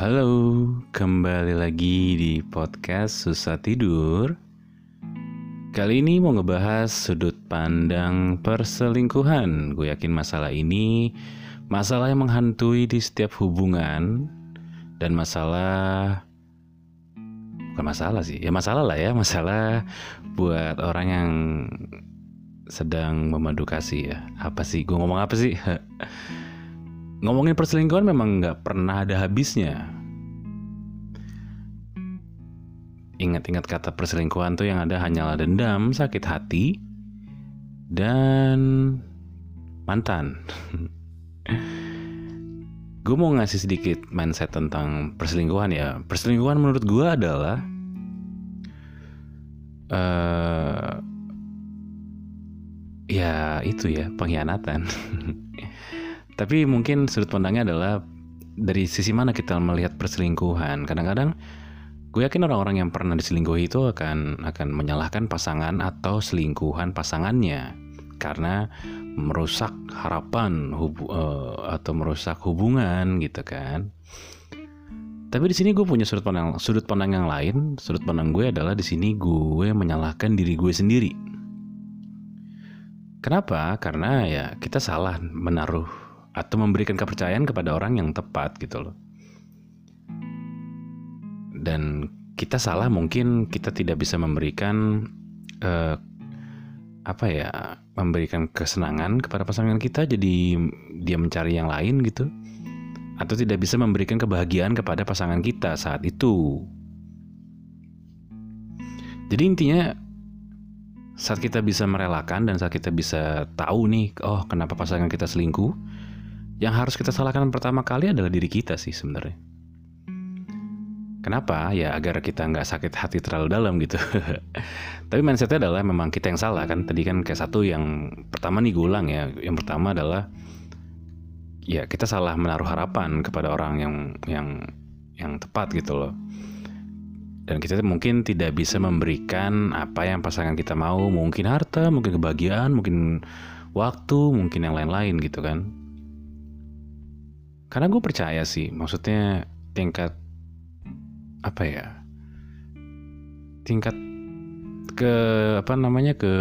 Halo, kembali lagi di podcast Susah Tidur. Kali ini mau ngebahas sudut pandang perselingkuhan. Gue yakin masalah ini masalah yang menghantui di setiap hubungan dan masalah bukan masalah sih, ya masalah lah ya, masalah buat orang yang sedang memadu kasih ya. Apa sih? Gue ngomong apa sih? Ngomongin perselingkuhan memang nggak pernah ada habisnya. Ingat-ingat kata perselingkuhan tuh yang ada hanyalah dendam, sakit hati, dan mantan. gue mau ngasih sedikit mindset tentang perselingkuhan ya. Perselingkuhan menurut gue adalah uh, ya itu ya pengkhianatan. Tapi mungkin sudut pandangnya adalah dari sisi mana kita melihat perselingkuhan. Kadang-kadang gue yakin orang-orang yang pernah diselingkuhi itu akan akan menyalahkan pasangan atau selingkuhan pasangannya karena merusak harapan hubu, uh, atau merusak hubungan gitu kan. Tapi di sini gue punya sudut pandang sudut pandang yang lain. Sudut pandang gue adalah di sini gue menyalahkan diri gue sendiri. Kenapa? Karena ya kita salah menaruh atau memberikan kepercayaan kepada orang yang tepat gitu loh. Dan kita salah mungkin kita tidak bisa memberikan uh, apa ya memberikan kesenangan kepada pasangan kita jadi dia mencari yang lain gitu atau tidak bisa memberikan kebahagiaan kepada pasangan kita saat itu. Jadi intinya saat kita bisa merelakan dan saat kita bisa tahu nih, oh kenapa pasangan kita selingkuh, yang harus kita salahkan pertama kali adalah diri kita sih sebenarnya. Kenapa? Ya agar kita nggak sakit hati terlalu dalam gitu. Tapi mindsetnya adalah memang kita yang salah kan. Tadi kan kayak satu yang pertama nih gulang ya. Yang pertama adalah ya kita salah menaruh harapan kepada orang yang yang yang tepat gitu loh. Dan kita mungkin tidak bisa memberikan apa yang pasangan kita mau, mungkin harta, mungkin kebahagiaan, mungkin waktu, mungkin yang lain-lain gitu kan. Karena gue percaya sih, maksudnya tingkat apa ya? Tingkat ke apa namanya ke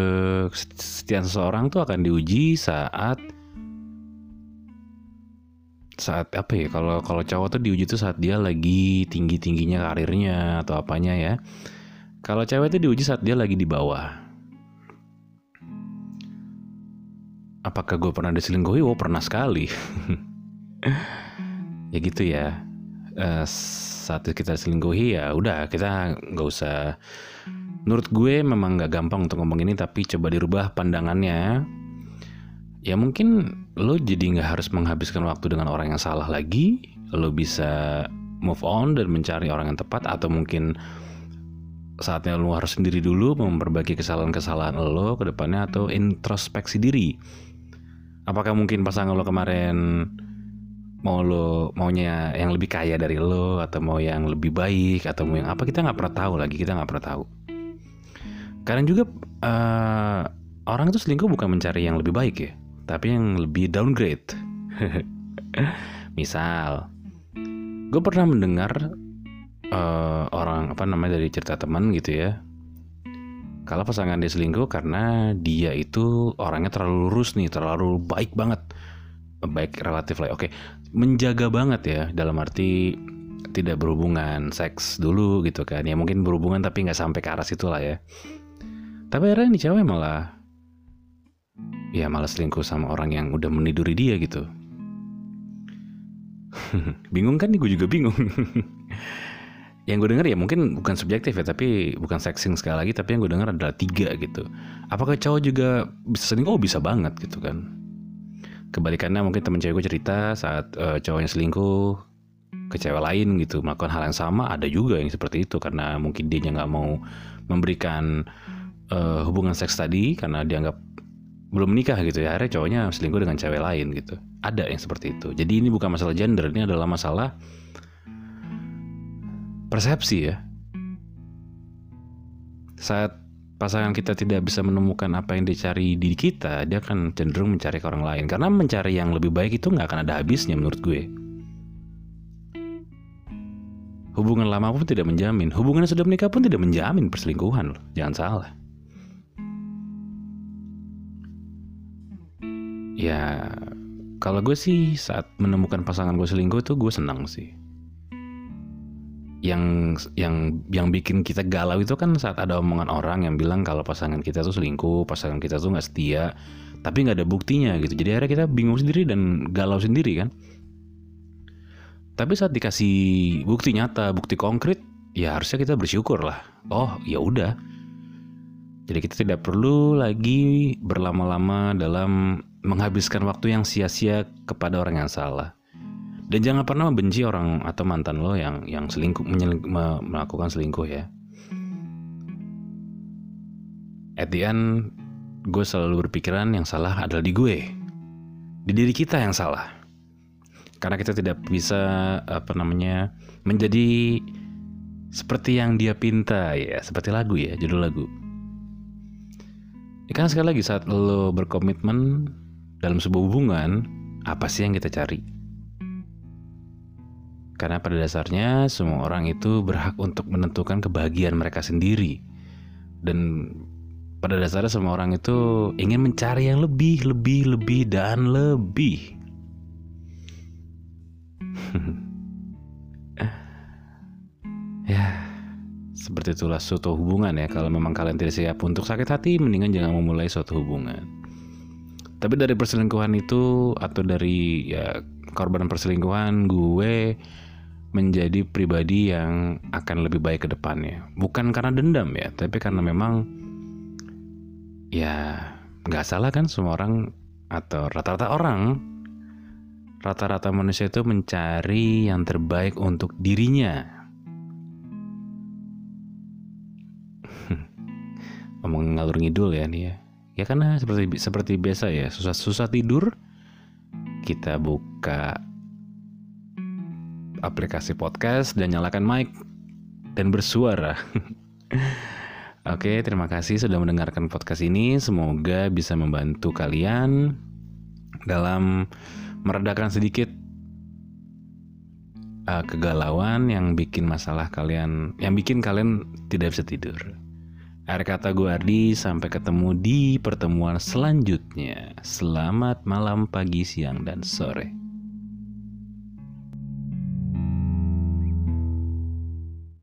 setiap seseorang tuh akan diuji saat saat apa ya kalau kalau cowok tuh diuji tuh saat dia lagi tinggi tingginya karirnya atau apanya ya kalau cewek tuh diuji saat dia lagi di bawah apakah gue pernah diselingkuhi? Oh pernah sekali ya gitu ya uh, saat kita selingkuhi ya udah kita nggak usah. Menurut gue memang nggak gampang untuk ngomong ini tapi coba dirubah pandangannya. Ya mungkin lo jadi nggak harus menghabiskan waktu dengan orang yang salah lagi. Lo bisa move on dan mencari orang yang tepat atau mungkin saatnya lo harus sendiri dulu memperbaiki kesalahan-kesalahan lo ke depannya atau introspeksi diri. Apakah mungkin pasangan lo kemarin mau lo maunya yang lebih kaya dari lo atau mau yang lebih baik atau mau yang apa kita nggak pernah tahu lagi kita nggak pernah tahu. Kadang juga uh, orang itu selingkuh bukan mencari yang lebih baik ya tapi yang lebih downgrade. Misal gue pernah mendengar uh, orang apa namanya dari cerita teman gitu ya kalau pasangan dia selingkuh karena dia itu orangnya terlalu lurus nih terlalu baik banget baik relatif lah oke menjaga banget ya dalam arti tidak berhubungan seks dulu gitu kan. Ya mungkin berhubungan tapi nggak sampai ke arah situ lah ya. Tapi akhirnya nih cewek malah ya malah selingkuh sama orang yang udah meniduri dia gitu. Bingung kan nih gue juga bingung. Yang gue denger ya mungkin bukan subjektif ya tapi bukan sexing sekali lagi tapi yang gue denger adalah tiga gitu. Apakah cowok juga bisa selingkuh? Oh bisa banget gitu kan kebalikannya mungkin temen cewek gue cerita saat uh, cowoknya selingkuh ke cewek lain gitu melakukan hal yang sama ada juga yang seperti itu. Karena mungkin dia nggak mau memberikan uh, hubungan seks tadi karena dianggap belum menikah gitu ya. Akhirnya cowoknya selingkuh dengan cewek lain gitu. Ada yang seperti itu. Jadi ini bukan masalah gender ini adalah masalah persepsi ya. Saat pasangan kita tidak bisa menemukan apa yang dicari di kita, dia akan cenderung mencari ke orang lain. Karena mencari yang lebih baik itu nggak akan ada habisnya menurut gue. Hubungan lama pun tidak menjamin. Hubungan yang sudah menikah pun tidak menjamin perselingkuhan loh. Jangan salah. Ya, kalau gue sih saat menemukan pasangan gue selingkuh itu gue senang sih. Yang yang yang bikin kita galau itu kan saat ada omongan orang yang bilang kalau pasangan kita tuh selingkuh, pasangan kita tuh nggak setia, tapi nggak ada buktinya gitu. Jadi akhirnya kita bingung sendiri dan galau sendiri kan. Tapi saat dikasih bukti nyata, bukti konkret, ya harusnya kita bersyukur lah. Oh, ya udah. Jadi kita tidak perlu lagi berlama-lama dalam menghabiskan waktu yang sia-sia kepada orang yang salah. Dan jangan pernah membenci orang atau mantan lo yang yang selingkuh melakukan selingkuh ya. At the end, gue selalu berpikiran yang salah adalah di gue, di diri kita yang salah. Karena kita tidak bisa apa namanya menjadi seperti yang dia pinta ya. Seperti lagu ya judul lagu. Ya, kan sekali lagi saat lo berkomitmen dalam sebuah hubungan apa sih yang kita cari karena pada dasarnya semua orang itu berhak untuk menentukan kebahagiaan mereka sendiri dan pada dasarnya semua orang itu ingin mencari yang lebih lebih lebih dan lebih ya, seperti itulah suatu hubungan ya. Kalau memang kalian tidak siap untuk sakit hati, mendingan jangan memulai suatu hubungan. Tapi dari perselingkuhan itu atau dari ya korban perselingkuhan, gue menjadi pribadi yang akan lebih baik ke depannya. Bukan karena dendam ya, tapi karena memang ya nggak salah kan semua orang atau rata-rata orang rata-rata manusia itu mencari yang terbaik untuk dirinya. Ngomong ngalur ngidul ya nih ya. Ya karena seperti seperti biasa ya, susah-susah tidur kita buka aplikasi podcast dan nyalakan mic dan bersuara. Oke, terima kasih sudah mendengarkan podcast ini. Semoga bisa membantu kalian dalam meredakan sedikit uh, kegalauan yang bikin masalah kalian, yang bikin kalian tidak bisa tidur. Akhir kata gue Ardi, sampai ketemu di pertemuan selanjutnya. Selamat malam, pagi, siang, dan sore.